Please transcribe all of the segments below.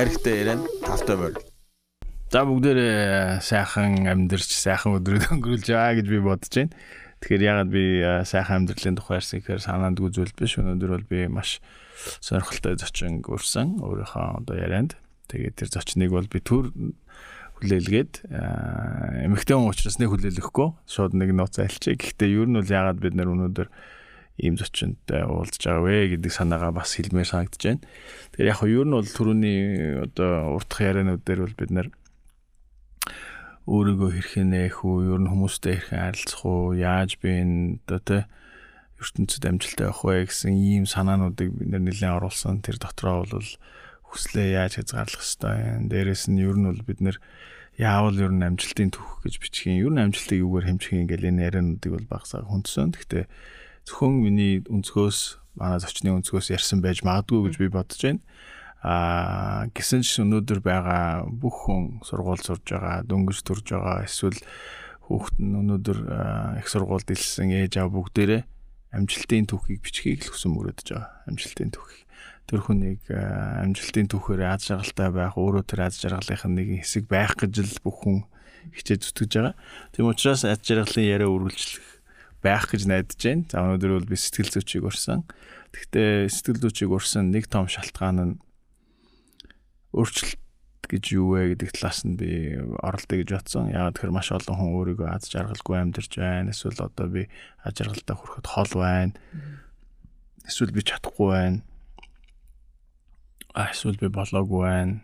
аригтай яриад тавтай морь. За бүгдээрээ сайхан амьдарч сайхан өдрөд өнгөрүүлж байгаа гэж би бодож байна. Тэгэхээр ягаад би сайхан амьдралын тухай ярьсан гэхээр санаанд үзвэл биш. Өнөөдөр бол би маш сонирхолтой зочин өрсөн өөрийнхөө одоо ярианд. Тэгээд тэр зочныг бол би төр хүлээлгээд эмэгтэй хүн учраас нэг хүлээлгэхгүй шууд нэг нууц альчээ. Гэхдээ ер нь бол ягаад бид нар өнөөдөр ийм зочинтой уулзж байгаа вэ гэдэг санаагаа бас хэлмээр санагдаж байна. Тэгэхээр яг хөө ер нь бол түрүүний одоо уртх яриануд дээр бол бид нар өөрийгөө хэрхэн нээх үү, ер нь хүмүүстэй хэрхэн харилцах уу, яаж би энэ одоо тэ ертөнцид амжилттай явах вэ гэсэн ийм санаануудыг бид нэлээд оруулсан. Тэр дотроо бол хүслээ яаж хязгаарлах юм. Дээрээс нь ер нь бол бид нэр яавал ер нь амжилтын түүх гэж юм. Ер нь амжилтыг юугаар хэмжих юм гэл энэ яриануудыг бол багсаа хүндсэн. Гэхдээ зөвхөн миний өнцгөөс манай зочны өнцгөөс ярьсан байж магадгүй гэж би бодож байна. Аа гисэн ч өнөөдөр байгаа бүх хүн сургууль сурж байгаа, дөнгөж төрж байгаа эсвэл хүүхэд нь өнөөдөр их сургуульд илсэн ээж аав бүгдээрээ амжилтын түүхийг бичхийг л хүсэн мөрөдөж байгаа. Амжилтын түүхийг. Тэр хүнийг амжилтын түүхээр аз жаргалтай байх, өөрөө тэр аз жаргалынхын нэг хэсэг байх гэж л бүх хүн хичээж зүтгэж байгаа. Тийм учраас аз жаргалын яриа үргэлжлэх байх гэж найдаж байна. За өнөөдөр бол би сэтгэл зүйчийг урьсан. Гэхдээ сэтгэл зүйчийг урьсан нэг том шалтгаан нь өөрчлөлт гэж юу вэ гэдэг талаас нь би оролдоё гэж бодсон. Яагаад тэгэхээр маш олон хүн өөрийгөө аз жаргалгүй амьдарч байна. Эсвэл одоо би аз жаргалтай хүрэхэд хол байна. Эсвэл би чадахгүй байна. А эсвэл би болоогүй байна.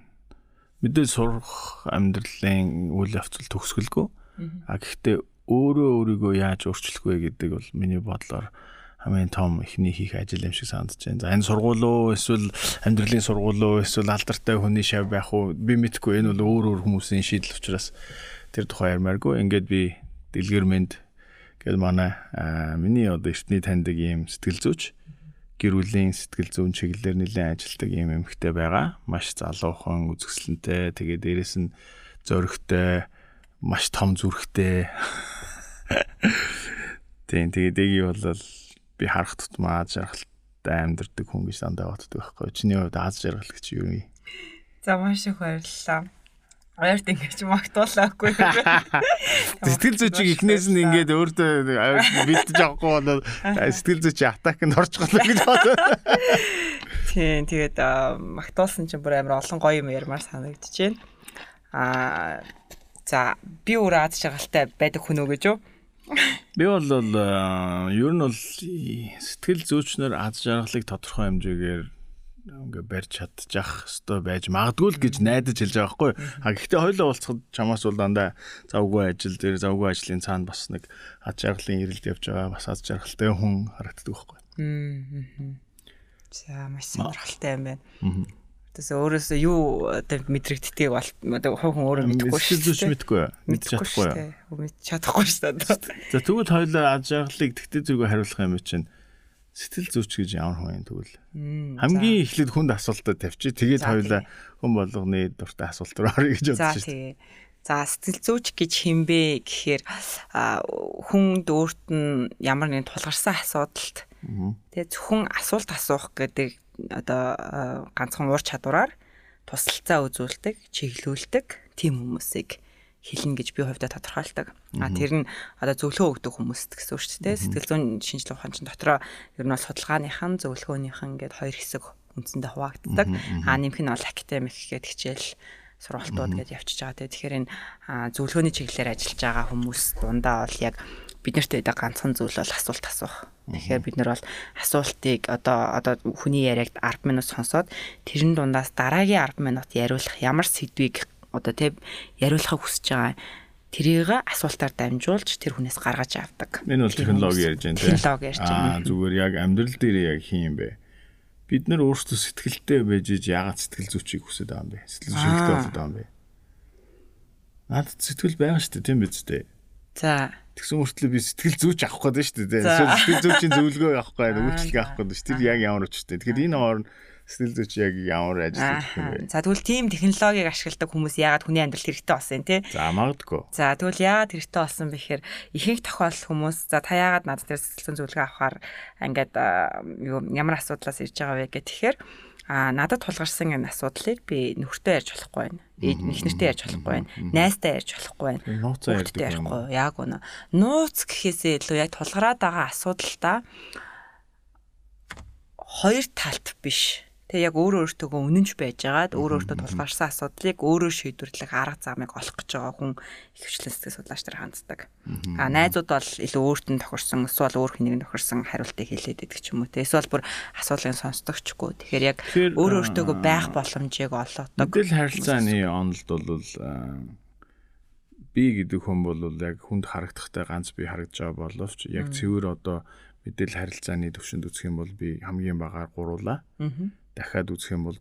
Мэдээ сурах амьдралын үйл явцал төгсгөлгүй. А гэхдээ өөрөө өөрийгөө яаж өөрчлөх вэ гэдэг бол миний бодлоор хамгийн том ихний хийх ажил юм шиг санагдаж байна. За энэ сургууль уу эсвэл амьдралын сургууль уу эсвэл алдартай хүний шав байх уу би мэдгүй энэ бол өөр өөр хүмүүсийн шийдэл учраас тэр тухай ярмааргүй. Ингээд би дэлгэрмэнд гэл манай миний одоо эртний таньдаг юм сэтгэл зүйч гэр бүлийн сэтгэл зүйн чиглэлээр нэлээд ажилладаг юм эмэгтэй байгаа. Маш залуухан, үзэсгэлэнтэй, тэгээ дээрэс нь зөрөгтэй, маш том зүрхтэй. Тийм тэгээ дэги бол би харах тутмаа жаргалтай амьдардаг хүн гэж дандаа боддог байхгүй. Чиний хувьд аз жаргал гэж юу юм? За маш их баярлалаа. Баярт ингэж магтуулаагүй. Сэтгэл зүйчийг эхнээс нь ингээд өөртөө бэлдэж авахгүй болоод сэтгэл зүйчийн атакнд орж голоо гэж бодоо. Тийм тэгээд магтуулсан чинь бүр амар олон гоё юм ярмаар санагдаж байна. Аа за би өөрөө аз жаргалтай байдаг хүн үү гэж юу? Би бол ер нь бол сэтгэл зүйчнэр аз жаргалыг тодорхой хэмжээгээр ингээ барьж чадчих хэвээр байж магадгүй л гэж найдаж хэлж байгаа байхгүй. А гэхдээ хоёлоо уулзахад чамаас бол дандаа завгүй ажил дээр завгүй ажлын цаана бас нэг аз жаргалын ирэлд явж байгаа бас аз жаргалтай хүн харагддаг байхгүй. Аа. За маш сонирхолтой юм байна. Аа Тэс өөрөөсөө юу одоо мэдрэгддгийг бол одоо хувь хүн өөрөө мэдэхгүй шүү. Сэтгэл зүйч мэдэхгүй. Мэдчих чадахгүй. Мэдчих чадахгүй шүү дээ. За тэгвэл хоёулаа аз жаргалыг тэгтээ зүгөө хариулах юм чинь сэтгэл зүйч гэж ямар хүн юм тэгвэл хамгийн эхлээд хүнд асуултаа тавьчих. Тэгээд хоёулаа хүн болгоны дуртай асуулт руу орё гэж бодсон шүү. За сэтгэл зүйч гэж хинбэ гэхээр хүнд өөрт нь ямар нэгэн тулгарсан асуудалд тэгээ зөвхөн асуулт асуух гэдэг одоо ганцхан уур чадвараар тусалцаа үзүүлдэг, чиглүүлдэг тийм хүмүүсийг хэлнэ гэж би хувьдаа тодорхойлдог. А тэр нь одоо зөвлөгөө өгдөг хүмүүст гэсэн үг шүү дээ. Сэтгэл зүйн шинжилгээ ухаан чинь дотроо ер нь бол судалгааныхан зөвлөгөөнийхэн гээд хоёр хэсэг үндсэндээ хуваагддаг. А нэмэх нь бол академик гэдэг хичээл сургалтууд гэж явчихж байгаа. Тэгэхээр энэ зөвлөгөөний чиглэлээр ажиллаж байгаа хүмүүс дундаа бол яг бид нарт байдаг ганцхан зүйл бол асуулт асуух. Тэгэхээр бид нар бол асуултыг одоо одоо хүний яриаг 10 минут сонсоод тэрэн дундаас дараагийн 10 минут яриулах ямар сэдвийг одоо тэг яриулахыг хүсэж байгаа тэрийг асуултаар дамжуулж тэр хүнээс гаргаж авдаг. Энэ бол технологи ярьж байна тийм. Технологи ярьж байна. Аа зүгээр яг амьдрал дээр яг хин юм бэ. Бид нар өөрсдөө сэтгэлтэй байж иж ягаад сэтгэл зүйчийг хүсэж байгаа юм бэ? Сэтгэл зүйчтэй болоод байгаа юм бэ? Наад сэтгэл байгаа шүү дээ тийм биз дээ. За Тэгсэн мөртлөө би сэтгэл зүйч авах гээд шүү дээ. Сэтгэл зүйчийн зөвлөгөө авах гээд үйлчлэг авах гээд шүү. Тэр яг ямар өчтэй. Тэгэхээр энэ хооронд сэтгэл зүйч яг ямар ажилладаг юм бэ? За тэгвэл тийм технологиг ашигладаг хүмүүс яагаад хүний амьдралд хэрэгтэй болсон юм те? За магадгүй. За тэгвэл яагаад хэрэгтэй болсон бэ гэхээр ихэнх тохиолдол хүмүүс за та яагаад над дээр сэтгэл зүйн зөвлөгөө авахаар ингээд юу ямар асуудлаас ирж байгаа вэ гэх тэгэхээр Аа надад тулгарсан энэ асуудлыг би нөхөртөө ярьж болохгүй байна. Ээж эхнэртэй ярьж болохгүй байна. Найзтай ярьж болохгүй байна. Юм. ярихгүй. Яг үнэ. Нууц гэхээсээ илүү яг тулгараад байгаа асуудалтаа хоёр талт биш. Тэгээ яг өөрөө өөртөөгөө үнэнч байжгаад өөрөө өөртөө тулгарсан асуудлыг өөрөө шийдвэрлэх арга замыг олох гэж байгаа хүн ихэвчлэн сэтгэл судлаач нар ханддаг. А найзууд бол илүү өөртөө нь тохирсон эсвэл өөр хүнийг тохирсон хариултыг хэлээд идэг ч юм уу те. Эсвэл бүр асуудлыг сонсдогчгүй. Тэгэхээр яг өөрөө өөртөөгөө байх боломжийг олгодог. Мэдээлэл харилцааны онолд бол аа, би гэдэг хүн бол яг хүнд харагдахтай ганц би харагдж байгаа боловч яг цэвэр одоо мэдээлэл харилцааны төвшөнд үзэх юм бол би хамгийн багаар гуруулаа. Дахиад үзэх юм бол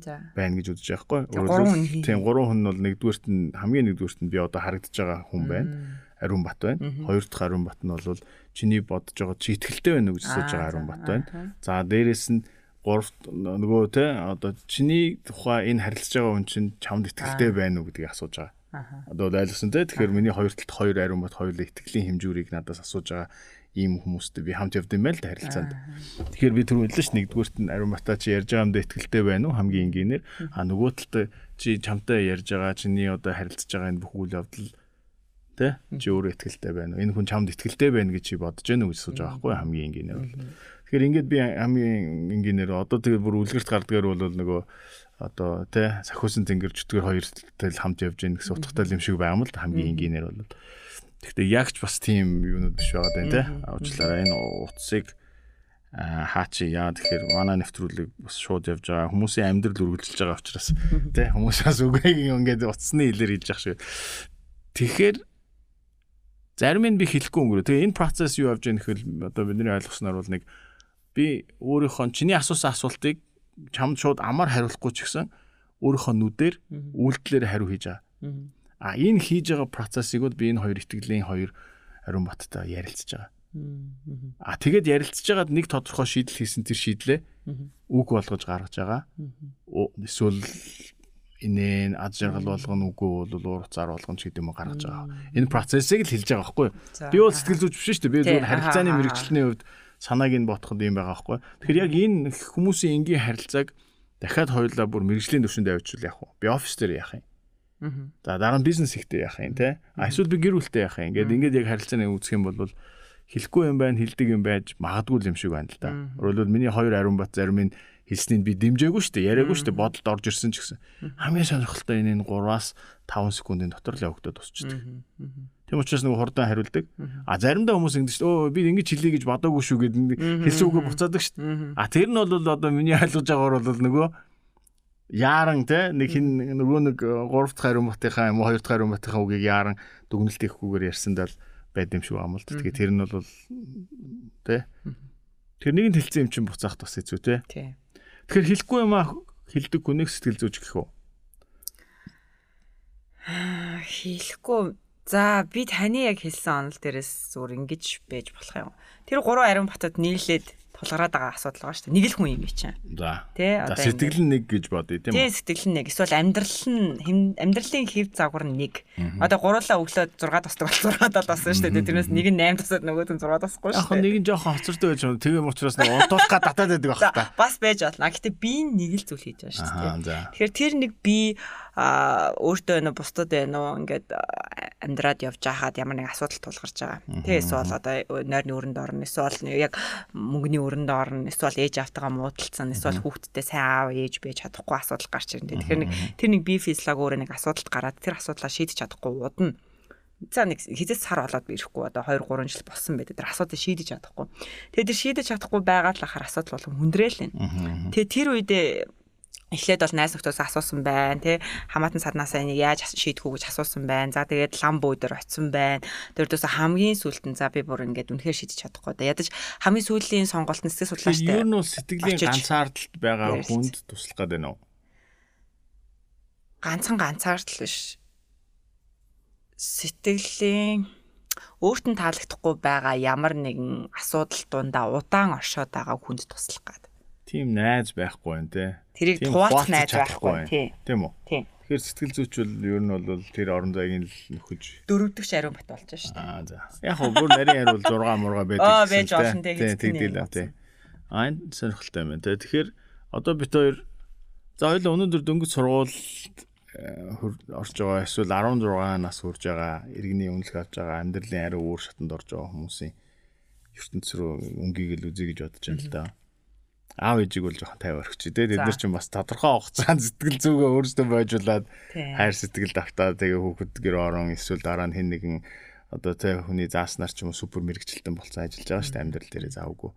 За. байна гэж үзэж байгаа хгүй. За, гурван хүн хий. Тийм гурван хүн бол нэгдүгээрт нь хамгийн нэгдүгээрт нь би одоо харагдаж байгаа хүн байна. Ариун бат байна. Хоёр дахь ариун бат нь бол чиний бодож байгаа чи ихтгэлтэй байна уу гэж асууж байгаа ариун бат байна. За дээрэс нь гуравт нөгөө те одоо чиний тухай энэ харилцаж байгаа хүн чинь чамд ихтгэлтэй байна уу гэдгийг асууж байгаа. Одоо ойлгосон те. Тэгэхээр миний хоёр талд хоёр ариун бат хоёулаа итгэлийн хэмжүүрийг надаас асууж байгаа ийм хүмүүстэй би хамт явд юм байл та харилцаанд. Тэгэхээр би түр хэлсэн ш нэгдүгüүрт нь ариун батаа чи ярьж байгаа юмдаа ихтгэлтэй байна уу? Хамгийн энгийнээр а нөгөө талд чи чамтай ярьж байгаа чиний одоо харилцаж байгаа энэ бүх үйл явдал тэ чи өөрөө ихтгэлтэй байна уу? Энэ хүн чамд ихтгэлтэй байна гэж чи бодож байна уу гэж асууж байгаа байхгүй хамгийн энгийнээр бол. Тэгэхээр ингээд би хамгийн энгийнээр одоо тэгээ бүр үлгэрт гардгаар бол нөгөө одоо тэ сахиусан тэнгэр чөтгөр хоёр тэл хамт явж гин гэсэн утгатай юм шиг байгаа юм л хамгийн энгийнээр бол. Гэхдээ яг ч бас тийм юунууд биш байгаа даа тэ. Уучлаарай энэ утсыг аа хаа чи яа тэгэхээр манай нэвтрүүлэг бас шууд явж байгаа хүмүүсийн амьдрал үргэлжилж байгаа учраас тэ хүмүүсээс үгийг ингээд утасны хэлээр хэлж явах шиг. Тэгэхээр зарим нь би хэлэхгүй өнгөрөө. Тэгээ энэ процесс юу явж байгаа нөхөл одоо бидний ойлгосноор бол нэг би өөрийнхөө чиний асуусан асуултыг чамд шууд амар хариулахгүй ч гэсэн өөрийнхөө нүдээр үйлдэлээр хариу хийж байгаа. А энэ хийж байгаа процессыг бол би энэ хоёр итгэлийн хоёр ариун баттай ярилцж байгаа. А тэгээд ярилцж байгаад нэг тодорхой шийдэл хийсэн тэр шийдлээ үг болгож гаргаж байгаа. Эсвэл инээ аз жаргал болгоно үгүй бол уур уцаар болгоно ч гэдэг юм уу гаргаж байгаа. Энэ процессыг л хэлж байгаа байхгүй юу? Би бол сэтгэл зүйч биш шүү дээ. Би зөвхөн харилцааны аха, мэрэгчлэний хувьд санааг нь ботход юм байгаа байхгүй? Тэгэхээр яг энэ хүмүүсийн энгийн харилцааг дахиад хоёулаа бүр мэрэгжлийн төвшөнд авчвал яах вэ? Би офис дээр яах юм? За дараа нь бизнес ихтэй яах юм те. Эсвэл би гэр бүлтэй яах юм. Ингээд ингээд яг харилцааны үүсэх юм бол хэлэхгүй юм байна, хэлдэг юм байж магадгүй юм шиг байна л да. Өөрөлдөл миний хоёр ариун бат зарим нь хэлснийг би дэмжээгүй шүү дээ. Яриаггүй шүү дээ. Бодолд орж ирсэн ч гэсэн. Хамгийн сонирхолтой энэ 3-аас 5 секундын дотор л явагдаад тусчдаг. Тийм учраас нөгөө хурдан хариулдаг. А заримдаа хүмүүс шүү. Өө би ингэж хэлье гэж бодоогүй шүү гэдэг хэлсэн үгээ буцаадаг шүү. Мгм. А тэр нь бол одоо миний ойлгож байгаагаар бол нөгөө яаран те нэг хин нөгөө нэг 3 дахь хариу матынхаа юм уу 2 дахь хариу матынхаа үгийг яаран дүгнэлт хийхгүйгээр ярьсандаа л байд юм шиг байна л да. Тэгээ тэр нь бол те тэр нэгэнд хэлсэн юм чинь буцаах бас хэцүү те. Тэгэхээр хэлэхгүй юм аа хэлдэг хүнийг сэтгэл зүйч гэх үү? Хийхгүй. За би таны яг хэлсэн онол дээрээс зүгээр ингэж байж болох юм. Тэр гурван ариун батад нийлээд тулгараад байгаа асуудал байгаа шүү дээ. Нэг л хүн юм чинь. За. Тэ одоо сэтгэл нь нэг гэж бодъё тийм Тийм үү? сэтгэл нь нэг эсвэл амьдрал нь амьдралын хэв загвар нь нэг. Одоо гуруулаа өглөө 6 тосдог бол 6 дал болсон шүү дээ. Тэрнээс нэг нь 8 тосод нөгөөд нь 6 тосхгүй Яг шүү дээ. нэг нь жоохон хоцортой байж байгаа. Тийм учраас нэг унтуулах гад татаад байдаг баг та. бас байж болно. Гэтэ би нэг л зүйл хийж байгаа шүү дээ. Тэгэхээр тэр нэг би а өөртөө нөө бусдад байна уу ингээд амьдраад явж байхад ямар нэг асуудал тулгарч байгаа. Тэ эсвэл одоо нойрны өрөнд орно эсвэл яг мөнгөний өрөнд орно эсвэл ээж автайгаа муудалцсан эсвэл хүүхдтэй сайн аав ээж байж чадахгүй асуудал гарч ирнэ. Тэгэхээр нэг тэр нэг би физиолог өөрөө нэг асуудалд гараад тэр асуудлаа шийдэж чадахгүй удна. За нэг хизээс сар болоод ирэхгүй одоо 2 3 жил болсон байдаг. Тэр асуудыг шийдэж чадахгүй. Тэгээд тэр шийдэж чадахгүй байгаа л ахаар асуудал болгон хүндрээл байна. Тэгээ тэр үедээ эхлээд бол найз нөхдөс асуусан байна тий хамаатан саднаасаа энийг яаж шийдэх үү гэж асуусан байна. За тэгээд лам дээр очисон байна. Тэрдээс хамгийн сүүлд нь за би бүр ингээд үнэхээр шийдэж чадахгүй да. Ядаж хамгийн сүүлийн сонголт нь сэтгэл судлаачтай. Ер нь бол сэтгэлийн очиж ганцаардалт байгаа хүнд туслах гэдэг нь ганцхан ганцаардл биш. Сэтгэлийн өөрт нь таалагдахгүй байгаа ямар нэгэн асуудал дундаа удаан оршоод байгаа хүнд туслах гад. Тийм найз байхгүй байна те. Тэрийг Тийм хуваалцаж найз байхгүй. Тий. Тийм үү? Тий. Тэгэхээр сэтгэл зүйч бол ер нь бол тэр орон зайг нь л нөхөж Дөрөвдөгч ариун бат болж байна шүү дээ. аа за. Яг хөө бүр нарийн хариул 6 мурга байдаг. Аа, байж болно те, Тий, хэлцэн тэгдэл юм аа. Аа энэ сонирхолтой юм байна те. Тэгэхээр одоо бит хоёр за хоёул өнөөдөр дөнгөж сургуульд орж байгаа эсвэл 16 нас хүрж байгаа иргэний үнэлэх авч байгаа амьдралын ариу үүр шатанд орж байгаа хүмүүсийн ертөнц рүү өнгийг л үзье гэж бодож байна л да. Аав ээжийг бол жоохон тайвар өгч. Тэгээд бид нар чинь бас тодорхой хугацаанд сэтгэл зүгээ өөрсдөө бойжуулаад хайр сэтгэл давтаа тэгээ хүүхэд гэр орон эсвэл дараа нь хэн нэгэн одоо тэ хүний зааснаар ч юм уу супер мэрэгчлэлтэн болцсон ажиллаж байгаа шүү дээ амьдрал дээрээ завгүй.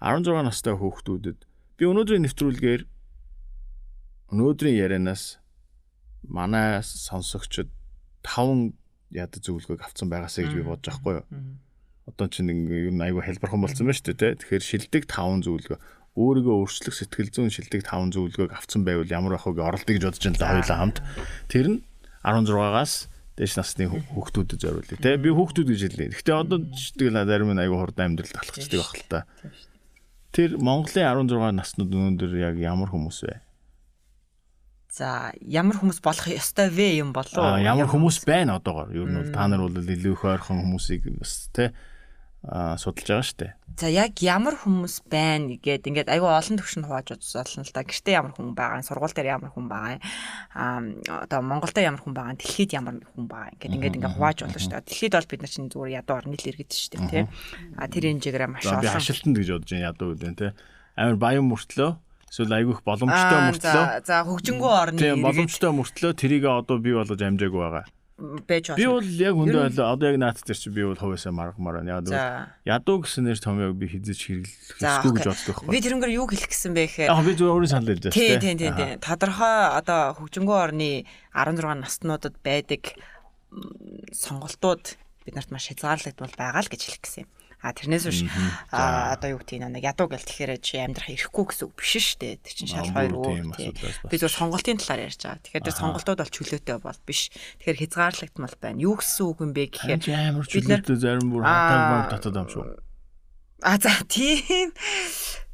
16 настай хүүхдүүдэд би өнөөдрийн нэвтрүүлгээр өнөөдрийн ярианаас манай сонсогчд таван яд зөвлөгөөг авсан байгаасаа гэж би бодож байхгүй юу. Одоо чинь ер нь айгүй хэлбэрхэн болсон байна шүү дээ. Тэгэхээр шилдэг таван зөвлөгөө өөрийгөө өөрчлөх сэтгэл зүйн шилдэг таван зөвлөгөөг авсан байвал ямар ах вэ оролдъё гэж бодож байна л хоёулаа хамт. Тэр нь 16-аас дээш насны хүүхдүүдэд зориулъя. Тэ би хүүхдүүд гэж хэллээ. Гэхдээ одоо тэгэл зарим нь айгүй хурдан амьдралд алхацдаг байх л та. Тэр Монголын 16 наснууд өнөөдөр яг ямар хүмүүс вэ? За ямар хүмүүс болох ёстой вэ юм болов уу? Ямар хүмүүс байна одоогоор? Ер нь бол та нар бол илүү их ойрхон хүмүүсийг бас тий судалж байгаа шүү дээ. За яг ямар хүмүүс байна гэгээд ингээд айгүй олон төвшөнд хувааж үзсэн л да. Гэртээ ямар хүн байгаа, сургууль дээр ямар хүн байгаа, аа одоо Монголда ямар хүн байгаа, дэлхийд ямар хүн байгаа ингээд ингээд ингээд хувааж болно шүү дээ. Дэлхийд бол бид нар чинь зүгээр ядуу орны л иргэд шүү дээ, тий. А тэр хэмжээгээр маш олон. Би хашилтанд гэж бодож байна ядуу гэдэг тий. Амар баян мөртлөө эсвэл айгүйх боломжтой мөртлөө за хөгжингөө орны тийм боломжтой мөртлөө тэрийг одоо бий болгож амжаагүй байгаа байж байна. Би бол яг хөндөө ойлоо одоо яг наад дээр чи би бол хувьяасаа маргамаар байна. Яг ядуу гэсэн нэр томьёог би хизэж хэрэглэхгүй гэж боддог байхгүй. Би тэрнгээр юу хэлэх гэсэн бэ гэхээр Яг би зөв өөрийн санал хэлж байна. Тийм тийм тийм. Тодорхой одоо хөгжингөө орны 16 наснуудад байдаг сонголтууд биднэрт маш хязгаарлагдвал байгаа л гэж хэлэх гэсэн юм. А тэрнээс биш одоо юу гэдэг нэг ядуу гэл тэгэхээр чи амьдрах ирэхгүй гэсэн үг биш шүү дээ. Тэр чинь шал хоёр өөр тийм. Би зөв сонголтын талаар ярьж байгаа. Тэгэхээр тэр сонголтууд бол чөлөөтэй бол биш. Тэгэхээр хязгаарлагдмал байна. Юу гэсэн үг юм бэ гэхээр бид нар зарим бүр хатаг татаад ам шүү. А за тийм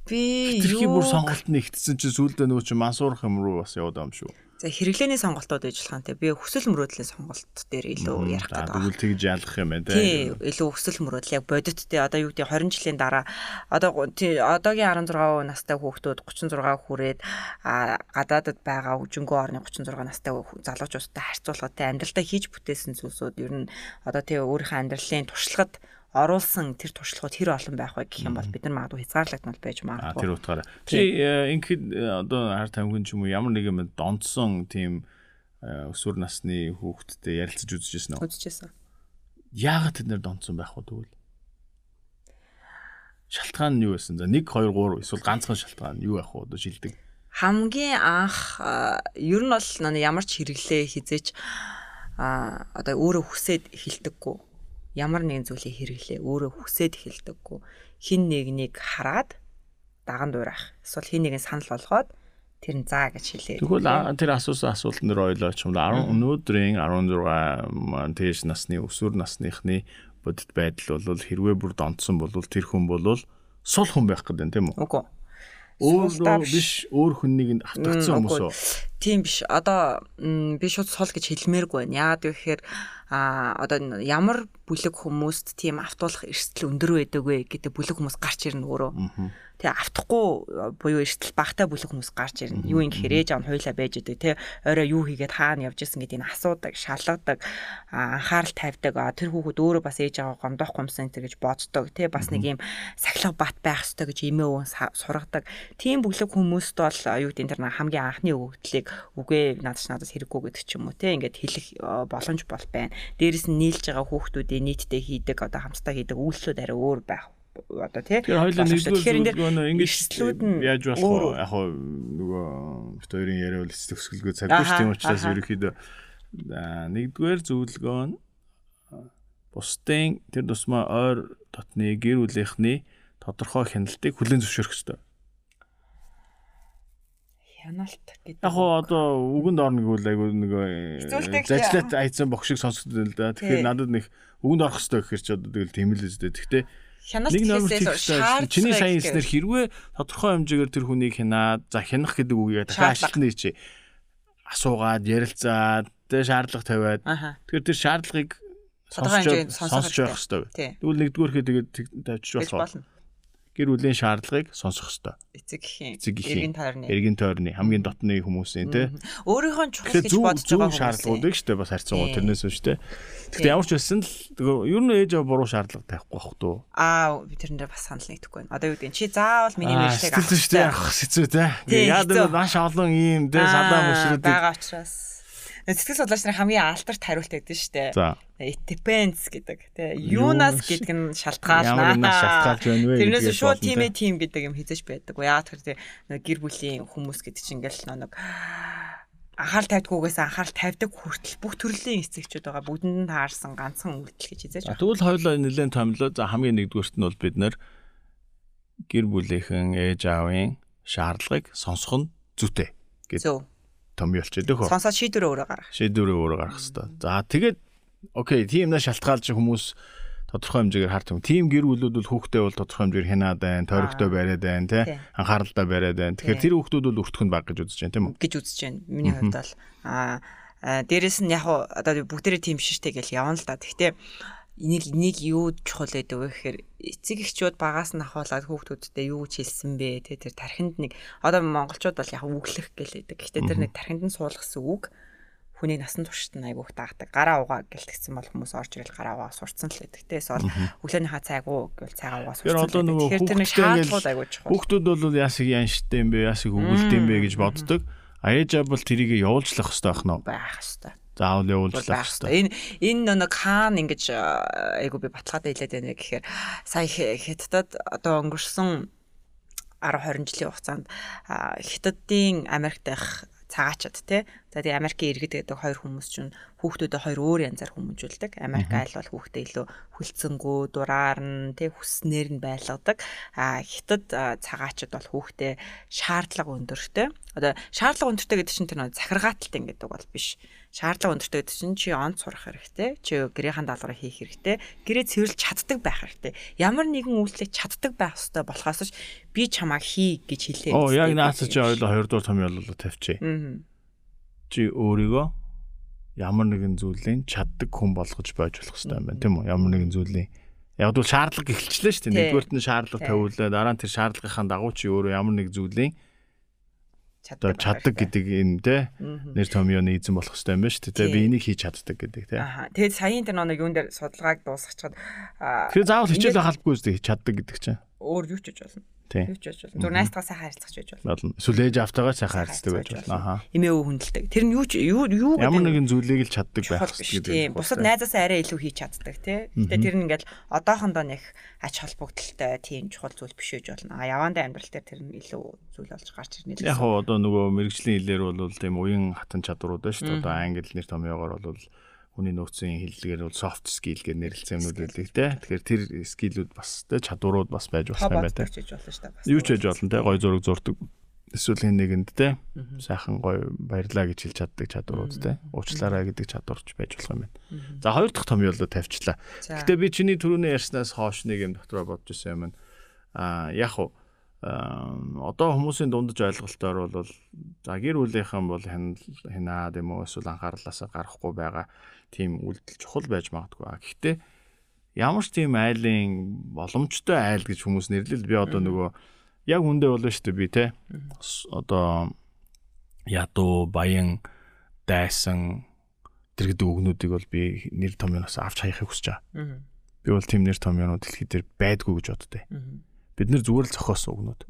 би юу бүр сонголт нэгтсэн чи сүулдэ нөгөө чи мансуурах юм руу бас яваад ам шүү. За хэрэглээний сонголтууд ээж болохантай би хүсэл мөрөөдлийн сонголт дээр илүү ярих гэдэг байна. Тэгвэл тэгж ялах юм байна тийм. Илүү хүсэл мөрөөдөл яг бодит те одоо юу гэдэг 20 жилийн дараа одоо одоогийн 16 настай хүүхдүүд 36 хүрээд гадаадд байгаа үжингөө орны 36 настай залуучуудтай харьцуулахад амьдралдаа хийж бүтээсэн зүйлсүүд ер нь одоо тий өөрийнхөө амьдралын туршлагад оруулсан тэр туршлагууд хэр олон байх вэ гэх юм бол бид нар магадгүй хязгаарлагдмал байж магадгүй. Тэр утгаараа. Чи э, ингээд э, одоо хар тамхин ч юм уу ямар нэг юм донцсон тийм э, өсвөр насны хүүхдтэй ярилцаж үзчихсэн үү? Үзчихсэн. Яагаад тэд нэр донцсон байх вэ тэгвэл? Шалтгаан нь юу байсан? За 1 2 3 эсвэл ганцхан шалтгаан юу байх вэ? Одоо шилдэг. Хамгийн анх ер нь бол ямар ч хэрэглээ хизээч а одоо өөрөө хүсээд хилдэггүй ямар нэгэн зүйлийг хэрэглээ өөрөө хүсээд эхэлдэггүй хин нэгнийг хараад даган дуурах эсвэл хин нэгэн санал болгоод тэр нь заа гэж хэлээ. Тэгвэл тэр асуусан асуулт нэр ойлооч юм 10 өнөөдрийн 16 тэгш насны өсвөр насныхны бодит байдал бол хэрвээ бүр донтсон бол тэр хүн бол сул хүн байх гэдэг тийм үү? Үгүй. Өөр биш өөр хүнийг автагдсан хүмүүс үү? Тийм биш. Одоо би шууд сул гэж хэлмээргүй байна. Яагаад гэвэл а одоо ямар бүлэг хүмүүст тийм автуулах эрсдэл өндөр байдаг вэ гэдэг бүлэг хүмүүс гарч ирнэ өөрөө. Тэгээ автахгүй буюу эрсдэл багтай бүлэг хүмүүс гарч ирнэ. Юу юм гэхээр ээж аав хуйлаа байж идэг тий. Орой юу хийгээд хаана явж исэн гэдгийг асуудаг, шалгадаг, анхаарал тавьдаг. Тэр хүүхэд өөрөө бас ээж аав гомдоох гомсон энэ гэж боддог тий. Бас нэг юм сахилга бат байх ёстой гэж эмээ өвөн сургадаг. Тийм бүлэг хүмүүст бол юу гэдэг тэр хамгийн анхны өгөгдлийг үгүй надад надаас хэрэггүй гэдэг ч юм уу тий. Ингээд хэлэх боломж бол байна. Дээрэс нь нийлж байгаа хүүхдүүдийн нийтдээ хийдэг одоо хамтдаа хийдэг үйлслүүд арай өөр байх одоо тий. Тэгэхээр хоёулаа нэгдүгээр ингэж эрсдлүүд нь яаж болох вэ? Яг хоо нөгөө бит хоёрын яриа бол төгсгөлгүй цаггүй шүү дээ учраас ерөөхдөө нэгдүгээр зөвлөгөө нь бусдын тэр тусмаа ойр дотны гэр бүлийнхний тодорхой хяналтыг хүлээн зөвшөөрөх ёстой. Хяналт гэдэг. Яг одоо үгэнд орно гэвэл айгүй нэг зажлаад айцсан бохшиг сонсогдсон л да. Тэгэхээр надад нэг үгэнд орох ёстой гэхээр ч одоо тэгэл тийм л үстэй. Гэхдээ хяналт хийхээс чиний сайн хэлснээр хэрвээ тодорхой хэмжээгээр тэр хүнийг хянаад за хянах гэдэг үгийг дахиад ажилтны чи асуугаад ярилцаад тэгээ шаардлага тавиад. Тэгэхээр тэр шаардлагыг сонсож явах хэрэгтэй. Тэгвэл нэгдүгээр хэд тэгээд тавьчих болох. гэр бүлийн шаардлагыг сонсох ёстой. Эцэг эхийн эргэн тойрны. Эргэн тойрны хамгийн дотны хүмүүсийн тий. өөрийнхөө чухал гэж бодож байгаа шаардлагуудыг штэ бас харьцангуй тэрнээс биш тий. Гэхдээ ямар ч байсан л ер нь ээж аваа буруу шаардлага тавихгүй бах туу. Аа би тэрэндээ бас санал нэгдэхгүй байна. Одоо юу гэдэг чи заавал миний мэржлийг авах сэтгэл зүйтэй явах хэцүү Яа хэцүү. гэвэл маш олон ийм тий салаа мөсрүүдийг байгаа учраас сэтгэл судлаач нарын хамгийн алдарт хариулт өгдөн штэ. за It depends гэдэг тий. Юунаас Юунаас- гэдэг нь шалтгаална. ямар юмнаас шалтгаалж байна вэ Тэрнээс шууд болно, тим гэдэг юм хийж байдаг. Яагаад нэг гэр бүлийн хүмүүс гэдэг чинь ингээл нэг анхаарал тавьдгүйгээс анхаарал тавьдаг хүртэл бүх төрлийн эцэгчүүд байгаа. Бүгдэнд нь таарсан ганцхан үйлдэл гэж байгаа. Тэгвэл хоёулаа нэлээд томлоо. За хамгийн нэгдүгüрт нь бол бид нэр гэр бүлийнхэн ээж аавын шаардлагыг сонсох нь зүйтэй гэж Зөв. томьёолч өгөх. Сонсоод шийдвэрээ өөрөө гаргах. Шийдвэрээ өөрөө гаргах хэрэгтэй. За тэгээд окей, тиймнээ шалтгаалж хүмүүс тодорхой хэмжээгээр харт юм. Тим гэр бүлүүд бол хүүхдээ бол тодорхой хэмжээгээр хянаад байна, тойрогтой бариад байна, тий. Тий. Анхааралтай бариад байна. Тэгэхээр Тий. тэр хүүхдүүд бол өртгөнд баг гэж үзэж байна, тийм үү? гэж үзэж байна. Миний хувьд бол аа аа, дээрэс нь яг одоо бүгдээрээ тийм шиштэй гэж явна л да. Гэхдээ энийг энийг юу чухал гэдэг вэ гэхээр эцэг эхчүүд багаас нь ахуулаад хүүхдүүдтэй юу ч хэлсэн бэ те тэр тархинд нэг одоо монголчууд бол яг үглэх гэлээдэг. Гэхдээ тэр нэг тархинд нь суулгасан үг хүний насан туршид нь айгүйх таадаг. Гараа угаа гэлтгсэн бол хүмүүс орж ирэл гараа угаа сурцсан л байдаг. Тэ эсвэл өглөөнийхөө цайг уу гэвэл цайгаа угаа сурцсан. Тэгэхээр тэр нэг шаардлагууд айгүй чухал. хүүхдүүд бол яасыг янштай юм бэ, яасыг өгүүлдэг юм бэ гэж боддог. А ээж аав бол тэрийг явуулжлах хэрэгтэй байх нь. байх хэвээр. Заавал бол явуулжлах хэрэгтэй. хэрэгтэй. Энэ энэ нэг хаана ингэж айгу би баталгаатай хэлээд байна гэхээр сая хятадд одоо өнгөрсөн 10 20 жилийн хугацаанд аа, хятадын Америкт байх цагаачд тий. За тэгээ Америкийн иргэд гэдэг хоёр хүмүүс чинь хүүхдүүдэд хоёр өөр янзаар хүмүүжүүлдэг. Америк айл бол хүүхдээ илүү хүлцэнгүү, дураар нь тий хүснээр нь байлгадаг. А хятад аа, цагаачд бол хүүхдээ шаардлага өндөртэй. Одоо шаардлага өндөртэй гэдэг чинь тэр нэг захиргааталтай гэдэг бол биш. Шаардлага өндөртэй гэдэг чинь чи онц сурах хэрэгтэй. Чи гэрийн даалгавраа хийх хэрэгтэй. Гэрээ цэвэрлж чаддаг байх хэрэгтэй. Ямар нэгэн үйлчлэг чаддаг байх ёстой болохоос би чамаа хий гэж хэлээ. Оо яг наацаа чи ойлоо 2 дугаар томьёолол тавьчих. Аа. Чи өөрийгөө ямар нэгэн зүйлийн чаддаг хүн болгож байж болох хэрэгтэй юм байна тийм үү? Ямар нэгэн зүйлийн Яг бол шаардлага эхэлчлээ шүү дээ. Тий. Нэгдүгээрт нь шаардлага тавиулаа. Дараа нь тэр шаардлагынхаа дагуу чи өөрөө ямар нэг зүйлийн чаддаг чаддаг гэдэг энэ те нэр томьёоны эзэн болох хэрэгтэй юм байна шүү дээ. Тий. Би энийг хийж чаддаг гэдэг те. Аа. Тэгээд саяын тэр нэг юун дээр судалгааг дуусгачихад Тэр заавал хичээл байх албагүй үстэй чаддаг гэдэг чинь. өөр юу ч хийж болно. Тий. Юу ч хийж болно. Зүгээр найстгаа сайхан харилцах байж болно. Болно. Эсвэл ээж автайгаа сайхан харцдаг байж болно. Ахаа. Эмээ өвөө хүндэлдэг. Тэр нь юу ч юу юу гэдэг Ямар нэгэн зүйлийг л чаддаг байх хэрэгтэй тийм. гэдэг. Бусад найзаасаа арай илүү хийж чаддаг тий. Гэтэ тэр нь ингээл одоохондоо нэг ач холбогдолтой тийм чухал зүйл биш үеж болно. А явандаа амьдрал дээр тэр нь илүү зүйл болж гарч ирнэ л. Яг одоо нөгөө мэрэгжлийн хэлээр бол тийм уян хатан чадварууд байна шүү дээ. Одоо англи нэр томьёогоор бол хүний нөөцийн хэллэгээр бол soft skill гэж нэрлэлсэн юмнууд байдаг те. Тэгэхээр тэр скиллүүд бас те чадварууд бас байж болох юм байна те. хийж болно шүү дээ. бас. Юу ч байж болно те. Гой зураг зурдаг. Эсвэл хэн нэгэнд те. Сайхан гой баярлаа гэж хэлж чаддаг чадварууд те. Уучлаарай гэдэг чадварч байж болох юм байна. За хоёр дахь томьёолоо тавьчлаа. За. Гэтэ би чиний түрүүний ярьснаас хоош нэг юм дотроо бодож ирсэн юм. Аа яг уу аа, одоо хүмүүсийн дундаж ойлголтоор бол за гэр бүлийнхэн бол хинаад юм уу эсвэл анхаарлаасаа гарахгүй байгаа тийм үйлдэл чухал байж магадгүй. Гэхдээ ямар ч тийм айлын боломжтой айл гэж хүмүүс нэрлэл би одоо нөгөө яг үндэ болно шүү дээ би те одоо ядуу баян дайсан тэр гэдэг үгнүүдийг бол би нэр томьёоноос авч хаяхыг хүсэж байгаа. Би бол тийм нэр томьёонууд дэлхий дээр байдгүй гэж боддтой. Мгм. Бид нэр зүгээр л зохиосон үгнүүд.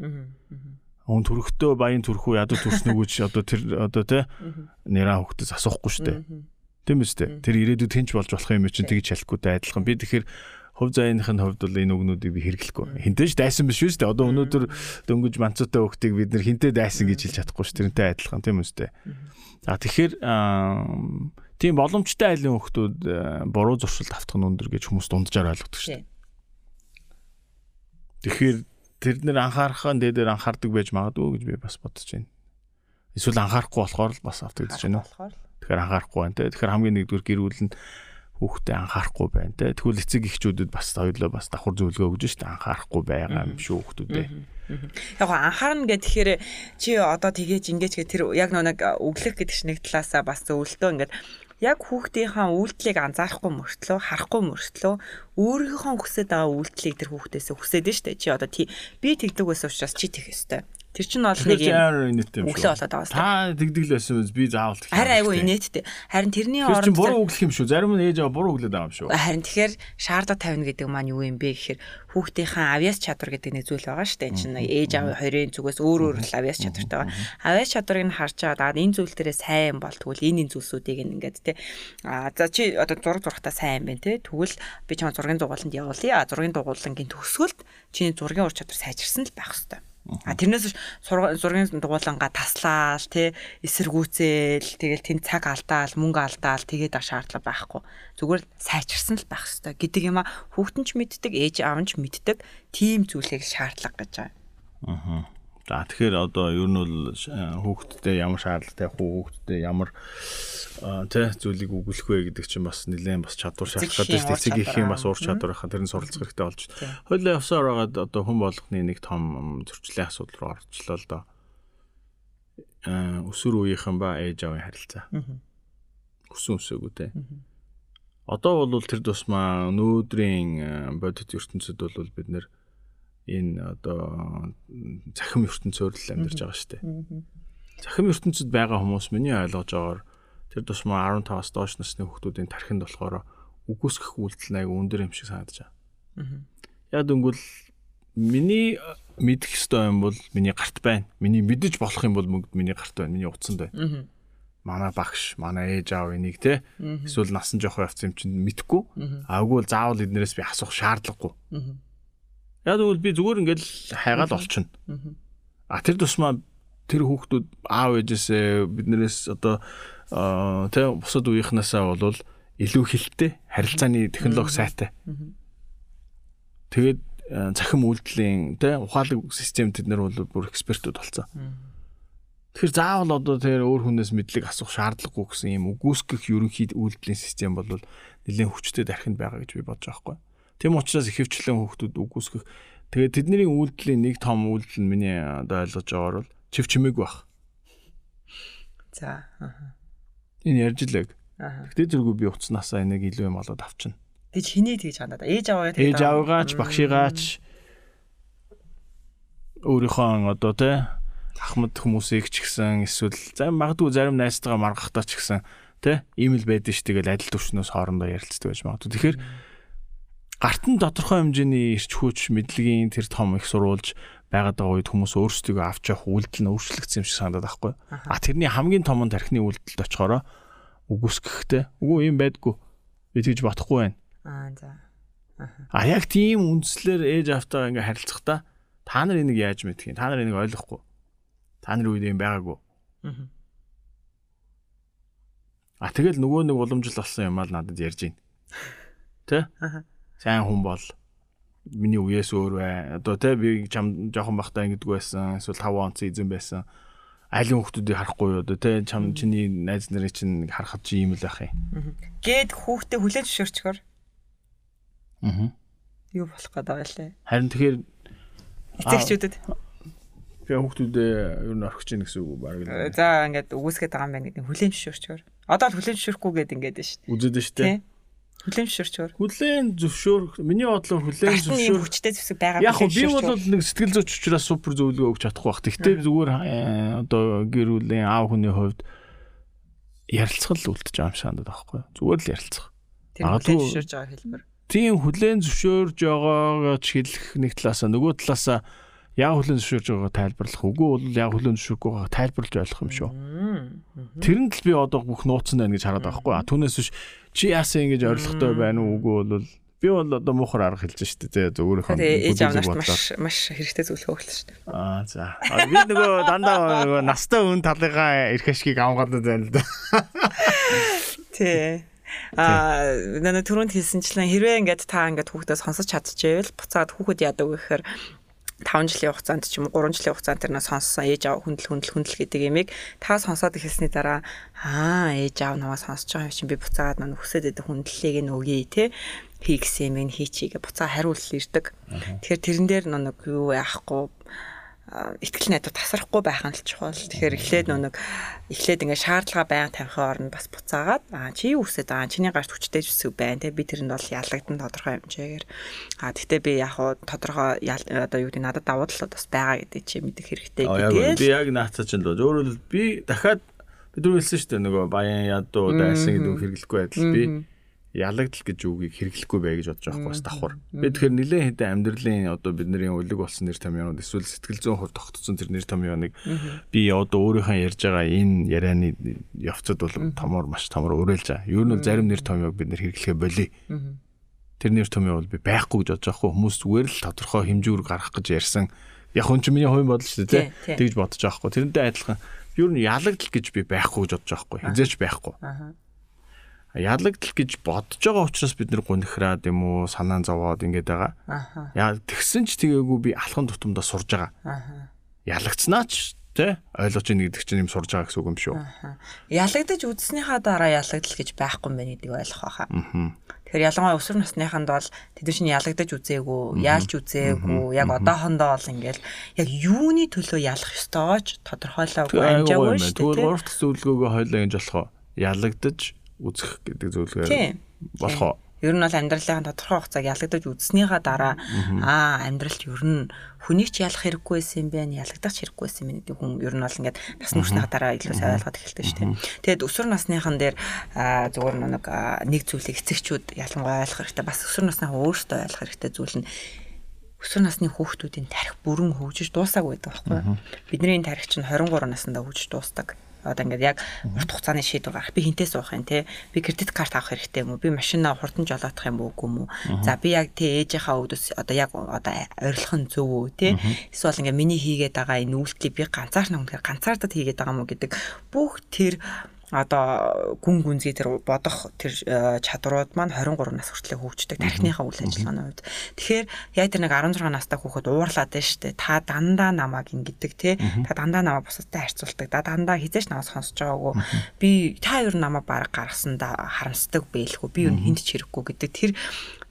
Өн төрхтөө баян төрхүү ядуу төрснөгөө чи одоо тэр одоо те нэраа хөхтөс асуухгүй. Мгм. Тийм үст дээ. Тэр ирээдүйд тэнч болж болох юм чинь тэгж шалхахгүйтэй адилхан. Би тэгэхээр хувь заяаныхын хувьд бол энэ үгнүүдийг би хэрэглэхгүй. Хинтээ ч дайсан биш дээ. Одоо өнөөдөр дөнгөж манцуутай хөхтийг бид нэр хинтээ дайсан гэж хэлж чадахгүй шүү. Тэрнтэй адилхан тийм үст дээ. За тэгэхээр тийм боломжтой айлын хөхтүүд аа, буруу зуршилд автах нь өндөр гэж хүмүүс дунджаар ойлгодог шүү. Тэгэхээр тэр нэр анхаарахаа дээдээр анхаардаг байж магадгүй гэж би бас бодож байна. Эсвэл анхаарахгүй болохоор л бас автагдаж байна. Тэгэхээр анхаарахгүй байна те. Тэгэхээр хамгийн нэгдүгээр гэр бүл нь хүүхдээ анхаарахгүй байна те. Тэгвэл эцэг эхчүүдэд бас хоёулаа бас давхар зөвлөгөө өгж штэ анхаарахгүй байгаа юм шүү хүүхдүүдээ. Яг гоо анхаарна гэхээр чи одоо тгийж ингэж гэх тэр яг нэг өглөх гэдэг чинь нэг талаасаа бас зөвлөлтөө ингээд яг хүүхдийнхаа үйлдэлийг анзаарахгүй мөртлөө харахгүй мөртлөө өөрийнхөө хүсэж байгаа үйлдэлийг тэр хүүхдээс хүсээд нь штэ. Чи одоо тий би тэгдэг байсан учраас чи тэгэх ёстой Тэр чинь бол нэг юм өглөө болоод байгаа. Та тэгдэг л байсан би заавал тэгэх. Харин айгүй инээдтэй. Харин тэрний оронд чинь буруу өглөх юм шүү. Зарим нь ээж аваа буруу өглөөд байгаа юм шүү. Харин тэгэхээр шаардла тавина гэдэг маань юу юм бэ гэхээр хүүхдийнхээ авьяас чадвар гэдэг нэг зүйл байгаа шүү дээ. Энэ чинь ээж аавын хоёрын зүгээс өөр өөр авьяас чадвартай байгаа. Авьяас чадварыг нь харж байгаа. Энэ зүйл дээрээ сайн болтгол энэ энэ зүйлсүүдийг ингээд те. А за чи одоо зураг зурхтаа сайн байна те. Тэгвэл би чамаа зургийн дугууланд явуулъя. Зургийн дугуулангийн төгсгөлд чиний зургийн ур чадвар сайжирсан л байх хэвээр. А тэрнээс зургийн дугууланга таслаал тий эсэргүүцэл тэгэл тэнд цаг алдаал мөнгө алдаал тэгээд шаардлага байхгүй зүгээр сайчирсан л байх хэрэгтэй гэдэг юм а хүүхдэн ч мэддэг ээж аав нь ч мэддэг тийм зүйлийг шаардлага гэж байгаа. Аа. За тэгэхээр одоо ер нь бол хүүхдтэй ямар шаардлагатай хүүхдтэй ямар тий зүйлийг өгүүлэх вэ гэдэг чинь бас нэлээд бас чадвар шаардлагатай шүү дээ. Эцэг ихийн бас ур чадвар хаа тэр нь суралцах хэрэгтэй болж байна. Хойлоо явсаар байгаад одоо хүн болгоны нэг том зөрчлийн асуудал руу орчлоо л доо. Аа өсвөр үеийнхэн ба ээж авийн харилцаа. Өсөн өсөөгүй те. Одоо бол тэр тусмаа нөөдрийн бодит ертөнцид бол бид нэр энэ одоо захим ертөнцөөр л амьдарч байгаа шүү дээ. Захим ертөнцид байгаа хүмүүс миний ойлгож байгаагаар тэр тусмаа 15-аас доош насны хүүхдүүдийн тархинд болохоор үгүйсгэх үйлдэл аяга өндөр юм шиг санагдаж байна. Яг дөнгөл миний мэдэх ёстой юм бол миний гарт байна. Миний мэдэж болох юм бол миний гарт байна. Миний утсанд байна. Манай багш, манай ээж аав энийг те эсвэл насан жоохоо явц юм чинь мэдхгүй. Аагүй бол заавал эднэрээс би асуух шаардлагагүй. Яг тэгвэл би зүгээр ингээл хайгаад олчихно. А тэр тусмаа тэр хүүхдүүд аав ээжээсээ биднээс одоо тэ бусад үеийнхнаасаа бол илүү хилтэй харилцааны технологи сайтай. Тэгээд цахим үйлдэлийн тэ ухаалаг систем тэд нар бол бүр экспертүүд болсон. Тэгэхээр заавал одоо тэр өөр хүнээс мэдлэг асуух шаардлагагүй гэсэн юм үгүйсгэх ерөнхий үйлдэлийн систем бол нэлээд хүчтэй дархинд байгаа гэж би бодож байгаа хгүй. Тийм учраас ихэвчлэн хүүхдүүд үгүйсгэх тэгээд тэдний үйлдэлийн нэг том үйлдэл нь миний одоо ойлгож байгаагаар бол чив чимээг байх. За. Энэ ярьж лэг. Гэтэ зэргүй би уцнаасаа энийг илүү юм олоод авчна. Тэгж хинээ тэгж хандаад ээж аваагаа тэгж ээж аваагач багшигаач өөрийнхөө одоо те ахмад хүмүүсийг ч гэсэн эсвэл за магадгүй зарим найзтайгаа маргахтаа ч гэсэн те ийм л байдэн ш тэгэл адил төвчнөөс хоорондоо ярилцдаг байж магадгүй. Тэгэхээр гарт нь тодорхой хэмжээний ирч хүч мэдлэгийн тэр том их сурулж байгаад байгаа үед хүмүүс өөрсдөө авч явах үйлдэл нь өөрчлөгдсөн юм шиг санагдаад байхгүй. А тэрний хамгийн том нь тархины үйлдэлд очихороо үгүйсгэхтэй. Үгүй юм байдгүй. Би тэгж бодохгүй байна. Аа за. А яг тийм үндслэр ээж автаа ингээ харилцахдаа та нар энийг яаж мэдэх юм? Та нар энийг ойлгохгүй. Та нар үед юм байгаагүй. А тэгэл нөгөө нэг уламжлал болсон юм аа надад ярьж байна. Тэ? Сайн хүн бол миний үеэс өөр бай. Одоо те би чам жоохон бахтаа ингэдэг байсан. Эсвэл 5 онц эзэн байсан. Айлын хүмүүсийг харахгүй юу одоо те чам чиний найз нарын чинь харахад чи ийм л ах юм. Гээд хүүхдээ хүлээж зөвшөөрчгөр. Аа. Юу болох гэдэг байлаа. Харин тэгэхээр эцэгчүүдэд би хүүхдүүдээ ер нь орхиж ийн гэсэн үг баг. За ингээд үгүйсгээд байгаа юм байна гэдэг хүлээж зөвшөөрчгөр. Одоо л хүлээж зөвшөөрөхгүй гэдэг ингээд байна шүү дээ. Үзээд байна шүү дээ. Хүлээн зөвшөөрчөөр. Хүлээн зөвшөөр. Миний бодлоор хүлээн зөвшөөр. Хүчтэй зэвсэг байгаа. Яг би бол нэг сэтгэл зүйч учраас супер зөвлөгөө өгч чадахгүй бах. Гэхдээ зүгээр э, одоо гэр бүлийн аав хүний хувьд ярилцах л үлдэж байгаа юм шиг надад байхгүй. Зүгээр л ярилцах. Хүлээн зөвшөөрж байгаа хэлбэр. Тийм хүлээн зөвшөөрж байгаагаа ч хэлэх нэг талаасаа нөгөө талаасаа яг хүлэн зөвшөөрж байгааг тайлбарлах үгүй бол яг хүлэн зөвшөөрөхгүй байгааг тайлбарлаж ойлгох юм шүү. Тэрэнд л би одоо бүх нууцсан байна гэж хараад байгаа хгүй. Түүнээс биш чи яасан ингэж орилготой байна уу үгүй бол би бол одоо муухар арга хэлж штэ тэ зөвөөрийнхөө ээж авнаас маш маш хэрэгтэй зөвлөгөө өглөө штэ. Аа за. Би нөгөө дандаа нөгөө настай хүн талыгаа эрх ашгийг авгаадад байна л да. Тий. А нана түрүүнд хэлсэнчлэн хэрвээ ингээд та ингээд хүүхдээс сонсож чадчихвэл буцаад хүүхэд яадаг вэ гэхээр 5 жилийн хугацаанд ч юм уу 3 жилийн хугацаанд тэрнээ сонссон ээж аав хүндэл хүндэл хүндэл гэдэг ямиг та сонсоод эхэлсний дараа аа ээж аав намаа сонсож байгаа юм чинь би буцаагаад маань хүсэж байдаг хүндлэлийг нь өгье те хий гэсэн юм ин хийчихье буцаа хариулт ирдэг. Тэгэхээр тэрэн дээр нэг юу яахгүй ихтгэл найдвар тасрахгүй байх нь л чухал. Тэгэхээр эхлээд нэг эхлээд ингээ шаардлага байнга тавихын оронд бас буцаагаад аа чи юу хүсэж байгаа чиний гарт хүчтэй зүсэг байна те. Би тэрэнд бол яллагдан тодорхой хэмжээгээр. Аа гэхдээ би яг хуу тодорхой одоо юу гэдэг надад давуу талууд бас байгаа гэдэг чи мэдэх хэрэгтэй гэдэг. Би яг наацаа чинь л өөрөөр би дахиад бид түрүү хэлсэн шүү дээ нөгөө баян ядуу дайсан гэдэг үг хэрэглэхгүй байдал. Би ялагдал гэж үгийг хэрэглэхгүй бай гэж бодож байгаа байхгүй давхар. Би тэгэхээр нэлээд хэдэн амьдралын одоо бидний өлег болсон нэр томьёонууд эсвэл сэтгэл зүйн хувь тогтцсон тэр нэр томьёоныг би одоо өөрийнхөө ярьж байгаа энэ ярианы явцад бол томор маш томор уриалж байгаа. Юу нь зарим нэр томьёог бид нэр хэрэглэхэ болий. Тэр нэр томьёо бол би байхгүй гэж бодож байгаа хүмүүс зүгээр л тодорхой хэмжүүр гаргах гэж ярьсан. Яг хүн чинь миний хувийн бодол шүү дээ тэгж бодож байгаа хгүй. Тэрнтэй адилхан юу нь ялагдал гэж би байхгүй гэж бодож байгаа хгүй. Хизээч байхгүй. Аа ялагдал гэж бодож байгаа учраас бид нэр гунхраад юм уу санаан зовоод ингэж байгаа. Яа тэгсэн ч тгээгүү би алхан тутамдаа сурж байгаа. Ялагдсанаа ч тэ ойлгож ийн гэдэг чинь юм сурж байгаа гэсэн үг юм шүү. Ялагдаж үзснийхаа дараа ялагдал гэж байхгүй юм байна гэдгийг ойлгох байхаа. Тэгэхээр ялангуяа өсвөр насныханд бол тэд чинь ялагдаж үзээгүй, яалж үзээгүй, яг одоохондоо бол ингээл яг юуны төлөө ялах ёстойгооч тодорхойлоогүй амжаагүй шүү дээ. Тэгвэл гурав дахь зөвлөгөөгөө хойлоо ингэж болохоо ялагдаж үзэх гэдэг зөвлөгөө болох. Ер нь бол амьдралын тодорхой хугацааг ялгадаж үзснийхаа дараа аа амьдралд ер нь хүнийг ч ялах хэрэггүй байсан юм байна, ялагдах хэрэггүй байсан юм гэдэг хүн ер нь бол ингээд нас нүрснийхаа дараа илүү сайн ойлгоод эхэлдэг шүү дээ. Тэгээд өсвөр насныхан дээр зүгээр нэг нэг зүйлийг эцэгчүүд ялангуяа ойлгох хэрэгтэй. Бас өсвөр насныхан өөрсдөө ойлгох хэрэгтэй зүйл нь өсвөр насны хүүхдүүдийн тарих бүрэн хөгжиж дуусаагүй байдаг байхгүй юу? Бидний тарих чинь 23 наснда хөгжиж дуустдаг одоо ингээд яг урт хугацааны шийдвэр гаргах. Би хинтээ суух юм те. Би кредит карт авах хэрэгтэй юм уу? Би машинаа хурдан жолоодох юм уу үгүй юм уу? За би яг те ээжийнхаа өвдөс одоо яг одоо ойрлох нь зөв үү те? Эсвэл ингээд миний хийгээд байгаа энэ үйлдэлийг би ганцаарна үнэхээр ганцаардад хийгээд байгаа юм уу гэдэг бүх тэр одоо гүн гүнзгий тэр бодох тэр э, чадрууд маань 23 нас хүртэл хөгждөг тархиныхаа үйл ажиллагааны үед. Тэгэхээр яг тэр нэг 16 настай хүүхэд уурлаад байна шүү дээ. Та дандаа намайг ингэдэг те. Та дандаа намайг бусадтай харьцуулдаг. Та дандаа хизээч намайг сонсож байгаагүй. Би та юу намайг баг гаргасандаа харамсдаг байлгүй. Би юу хүнд ч хэрэггүй гэдэг тэр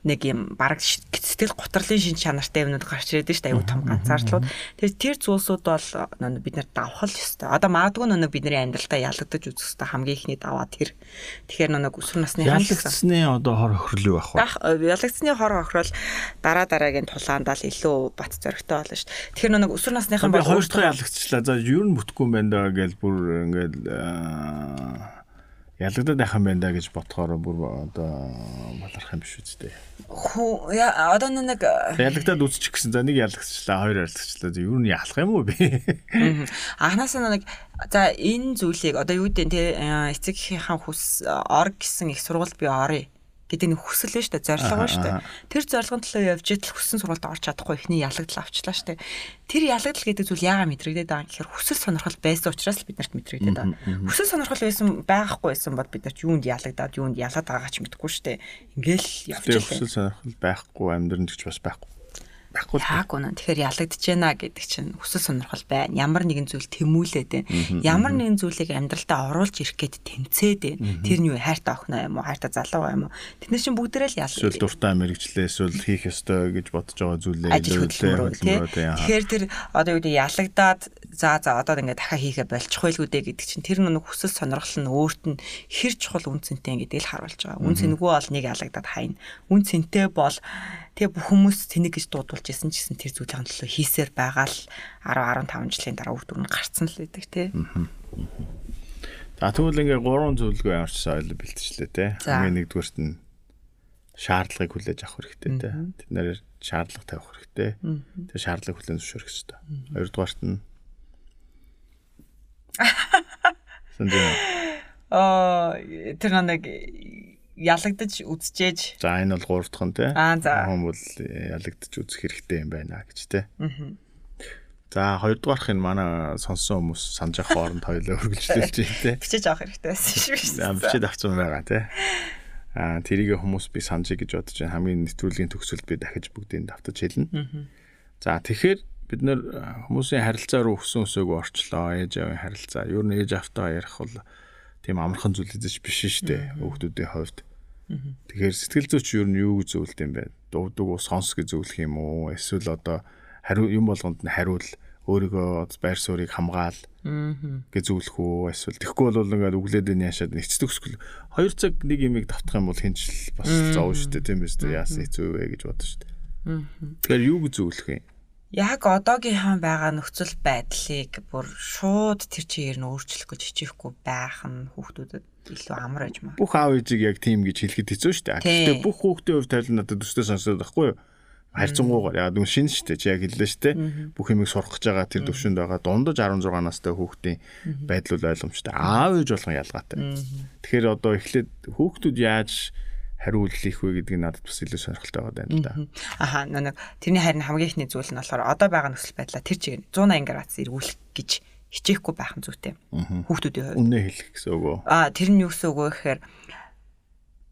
нэг юм бараг сэтгэл гутралын шин чанартай юмнууд гарч ирээд шүү дээ аюу том ганцаардлууд. Тэгэхээр тэр зүйлсүүд бол бид нар давхал ёстой. Одоо магадгүй нэг бидний амьдралтаа ялагдаж үзэх ёстой хамгийн ихний даваа тэр. Тэгэхээр нэг өсвөр насны ялагдсны одоо хор охирлуу байх уу? Ялагдсны хор охирол дараа дараагийн тулаандаа л илүү бат зоригтой болно шүү дээ. Тэгэхээр нэг өсвөр насныхан бол хоёр дахь ялагдчихлаа. За юу нь бүтггүй юм байна даа гэж бүр ингээд ялагдаад байх юм байна да гэж бодохоор бүр одоо баларх юм биш үстэй. Хүү одоо нэг ялагдаад үзчих гэсэн. За нэг ялагдчихлаа, хоёр ялагдчихлаа. Юу нь ялах юм уу би? Анханасаа нэг за энэ зүйлийг одоо юу гэдэг те эцэгийнхаа хүс ор гэсэн их сургууль би оръё гэдэг нэг хүсэл байна шүү дээ, зорилго байна шүү дээ. Тэр зорилгын төлөө явж идэл хүссэн сургуульд орж чадахгүй ихний ялагдал авчлаа шүү дээ. Тэр ялагдал гэдэг зүйл яагаад мэдрэгдээд байгаа гэхээр хүсэл сонирхол байсан учраас л биднэрт мэдрэгдээд байгаа. Хүсэл сонирхол байсан байхгүй байсан бол бид нар юунд ялагдаад юунд ялаад байгаач мэдэхгүй шүү дээ. Ингээл явж байлаа. Хүсэл сонирхол байхгүй амьдрын гэж бас байхгүй байхгүй л яг үнэ. Тэгэхээр ялагдж байна гэдэг чинь хүсэл сонирхол байна. Ямар нэгэн зүйл тэмүүлээд байна. Ямар нэгэн зүйлийг амьдралдаа оруулж ирэх гээд тэмцээд байна. Тэр нь юу хайртай охиноо юм уу, хайртай залуу юм уу? Тэднэр чинь бүгдээрээ л ял. Эсвэл дуртай мэрэгчлээ эсвэл хийх ёстой гэж бодож байгаа зүйлээ илүүлээ. Тэгэхээр тэр одоо юу гэдэг ялагдаад за за одоо ингээд дахиад хийхэ болчих байлгүй дээ гэдэг чинь тэр нэг хүсэл сонирхол нь өөрт нь хэр чухал үн цэнтэй гэдгийг л харуулж байгаа. Үн цэнэгүй бол нэг ялагдаад хайна. Үн цэнтэй бол Тэгээ бүх хүмүүс тэнэг гэж дуудулж исэн ч гэсэн тэр зүйлийн төлөө хийсээр байгаа л 10 15 жилийн дараа үр дүн гарцсан л байдаг тий. За тэгвэл ингээ гурван зөвлөгөө ямарчсан ойлоо бэлтжлээ тий. Хамгийн нэгдүгээрт нь шаардлагыг хүлээж авах хэрэгтэй тий. Тэд нэр шаардлага тавих хэрэгтэй. Тэгээ шаардлагыг хүлээн зөвшөөрөх хэрэгтэй. Хоёрдугаарт нь Сэндээ. Аа тэр нэг ялагдаж үзчихээж. За энэ бол 3 дахь нь тий. Аа за. Хүн бол ялагдаж үзэх хэрэгтэй юм байна гэж тий. Аа. За хоёрдугаарх нь манай сонссон хүмүүс санаж авах хооронд хоёлоо хөргөлжлүүлж байна тий. Бичиж авах хэрэгтэй байсан шүү дээ. За бичиж авсан байгаа тий. Аа тэрийг хүмүүс би санджий гэж бодож байна. Хамгийн нэвтрүүлгийн төгсөлд би дахиж бүгдийг давтаж хэлнэ. За тэгэхээр бид нэр хүмүүсийн харилцаа руу өссөн өсөөгөө орчлоо. Ээж авийн харилцаа. Юу н ээж автаа ярих бол тийм амархан зүйл эзэж биш шүү дээ. Хүүхдүүдийн хувьд. Тэгэхээр сэтгэл зүйч юу нь юу гэж зөвлөд юм бэ? Дуудаг уу сонс гэж зөвлөх юм уу? Эсвэл одоо хариу юм болгонд нь хариул өөрийгөө байр суурийг хамгаал гэж зөвлөх үү эсвэл тэгэхгүй бол ингээд өглөөд энэ яшаад нэцдэг өсгөл 2 цаг нэг имийг давтах юм бол хинч бас зов шүү дээ тийм ээ яасан хэцүү вэ гэж бодож шүү дээ. Тэгэхээр юу гэж зөвлөх юм? Яг одоогийнхаа байгаа нөхцөл байдлыг бүр шууд тэр чигээр нь өөрчлөх гэж хичээхгүй байх нь хүүхдүүдэд илүү амар байж маа. Бүх аав ээжийг яг тийм гэж хэлэхэд хэцүү шүү дээ. Гэхдээ бүх хүүхдийн хувьд тавил надад өстэй сонсоод байхгүй юу? харьцангуйгаар. Яг дүн шинэ шүү дээ. Чи яг хэллээ шүү дээ. Бүх юмыг сурах гэж байгаа тэр төвшөнд байгаа дундаж 16 настай хүүхдийн байдал ойлгомжтой. Аав ээж болгон ялгаатай. Тэгэхээр одоо эхлээд хүүхдүүд яаж хариулт их вэ гэдгийг надад бас илүү сонирхолтой байгаа юм да. Аха нэг тэрний харин хамгийн ихний зүйл нь болохоор одоо байгаа нөхцөл байдлаа тэр чигээр 180 градус эргүүлэх гэж хичээхгүй байх нь зүйтэй. Хүүхдүүдийн хувьд. Үнэ хэлэх гэсэн үг үү? Аа тэр нь юу гэсэн үг вэ гэхээр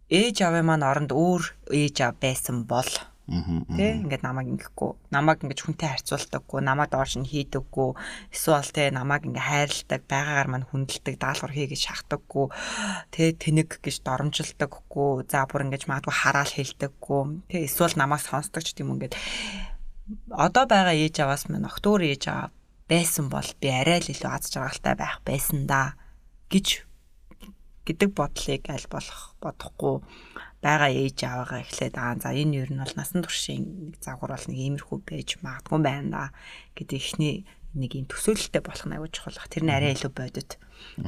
ээж аавын маань оронд өөр ээж аав байсан бол Тэ ингээд намайг ингэхгүй, намайг ингэж хүнтэй харьцуулдаггүй, намайг доош нь хийдэггүй, эсвэл тэ намайг ингээ хайрладаг, байгаагаар мань хүндэлдэг, даалгавар хий гэж шахдаггүй, тэ тэнэг гэж доромжилдаггүй, за бүр ингэж магадгүй хараал хэлдэггүй, тэ эсвэл намайг сонсдог ч тийм ингээд одоо байгаа ээж аваас минь октоор ээж аваа байсан бол би арай л илүү аз жаргалтай байх байсан да гэж гэдэг бодлыг аль болох бодохгүй байгаа ээж аваагаа эхлээд аа за энэ юу нь бол насан туршийн нэг загвар бол нэг иймэрхүү байж магадгүй байна да гэдэг ихний нэг юм төсөөлөлтэй болох нь аюул чухал. Тэр нь арай илүү бодит.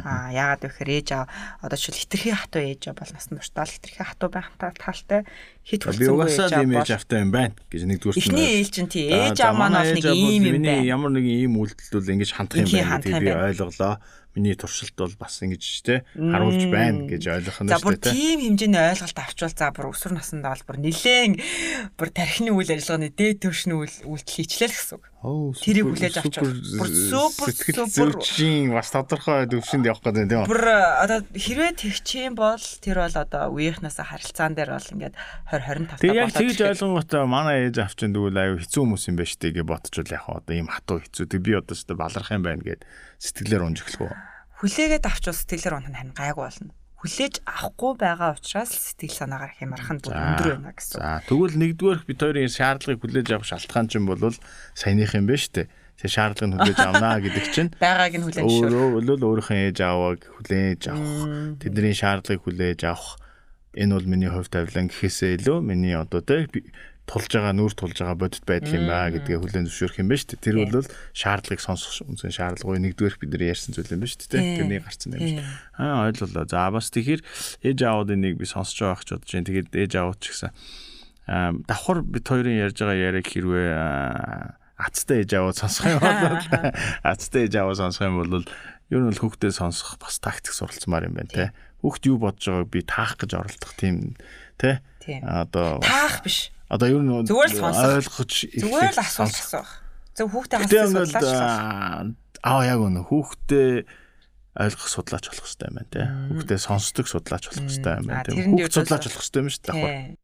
Аа яагаад вэ гэхээр ээж аа одоо ч хитрхи хатуу ээж аа бол насан туршдаа л хитрхи хатуу байх талтай хит хүрсэн ээж аа бол автай юм байна гэж нэгдүгээр нь. Эхний ээлж нь тий ээж аа маань бол нэг ийм юм байна. Ямар нэг ийм үйлдэл бол ингэж хандах юм байна гэдгийг би ойлголоо миний туршилт бол бас ингэж те харуулж байна гэж ойлгох нь шүү дээ. За бүр тийм хэмжээний ойлголт авчвал за бүр өсвөр насндаа бол бүр нилээн бүр тархины үйл ажиллагааны дээд түвшний үйлдэл хийчлээ л гэсэн үг. Тэрийг хүлээж авч бүр супер супер зүрхийн бас тодорхой төвшөнд явах гэдэг үү? Бүр одоо хэрвээ тэгчих юм бол тэр бол одоо үеийнхнээс харилцаан дээр бол ингээд 20 25 таа. Тэгээ яг тэгж ойлгонготой манай ээж авчин дүүл аюу хэцүү хүмүүс юм байна штэ гэж бодчихвол яг одоо ийм хатуу хэцүү. Тэг би одоо ч баларх юм байна гэд сэтгэлээр унж эхлэх үү? Хүлээгээд авчвал сэтгэлээр унах нь харин гайгүй болно хүлээж авахгүй байгаа учраас сэтгэл санаагаар хямрах нь бүр өндөр байна гэсэн. За тэгвэл нэгдүгээр бид хоёрын шаардлагыг хүлээж авах шалтгаан чинь бол саяных юм байна шүү дээ. Тэгээ шаардлагыг хүлээж авнаа гэдэг чинь байгааг нь хүлээж шүү. Өөрөө өөрийнхөө ээж авааг хүлээж авах, тэдний шаардлагыг хүлээж авах энэ бол миний хувь тавилан гэхээсээ илүү миний одоо те тулж байгаа нүүр тулж байгаа бодит байдал юм ба гэдгээ хүлээн зөвшөөрөх юм ба шүү дээ. Тэр бол шаардлагыг сонсох үнсэн шаардлагыг нэгдүгээр бид нар ярьсан зүйл юм ба шүү дээ. Тэрний гарцсан юм шүү. Аа ойлголоо. За бас тэгэхээр ээж аавуудын нэг би сонсож байгаа гэж бодож байна. Тэгээд ээж аауд ч гэсэн аа давхар бид хоёрын ярьж байгаа яриаг хэрвээ ацтай ээж аавууд сонсох юм бол ацтай ээж аавууд сонсох юм бол ер нь бол хүүхдээ сонсох бас тактик суралцмаар юм байна те. Хүүхд юу бодож байгааг би таах гэж оролдох тийм те. Одоо таах биш Одоо ер нь зүгээр л сонсох ойлгож зүгээр л асууж асуух. Зөв хүүхдээ асууж судлаач. Аа яг үнэ хүүхдээ ойлгох судлаач болох хэрэгтэй юм байна те. Хүүхдээ сонсдог судлаач болох хэрэгтэй юм байна те. Хүүхд судлаач болох хэрэгтэй юм шүү дээ.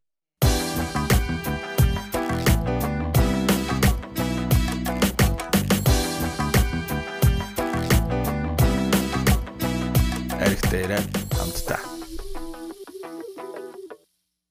Аригтайраа хамтдаа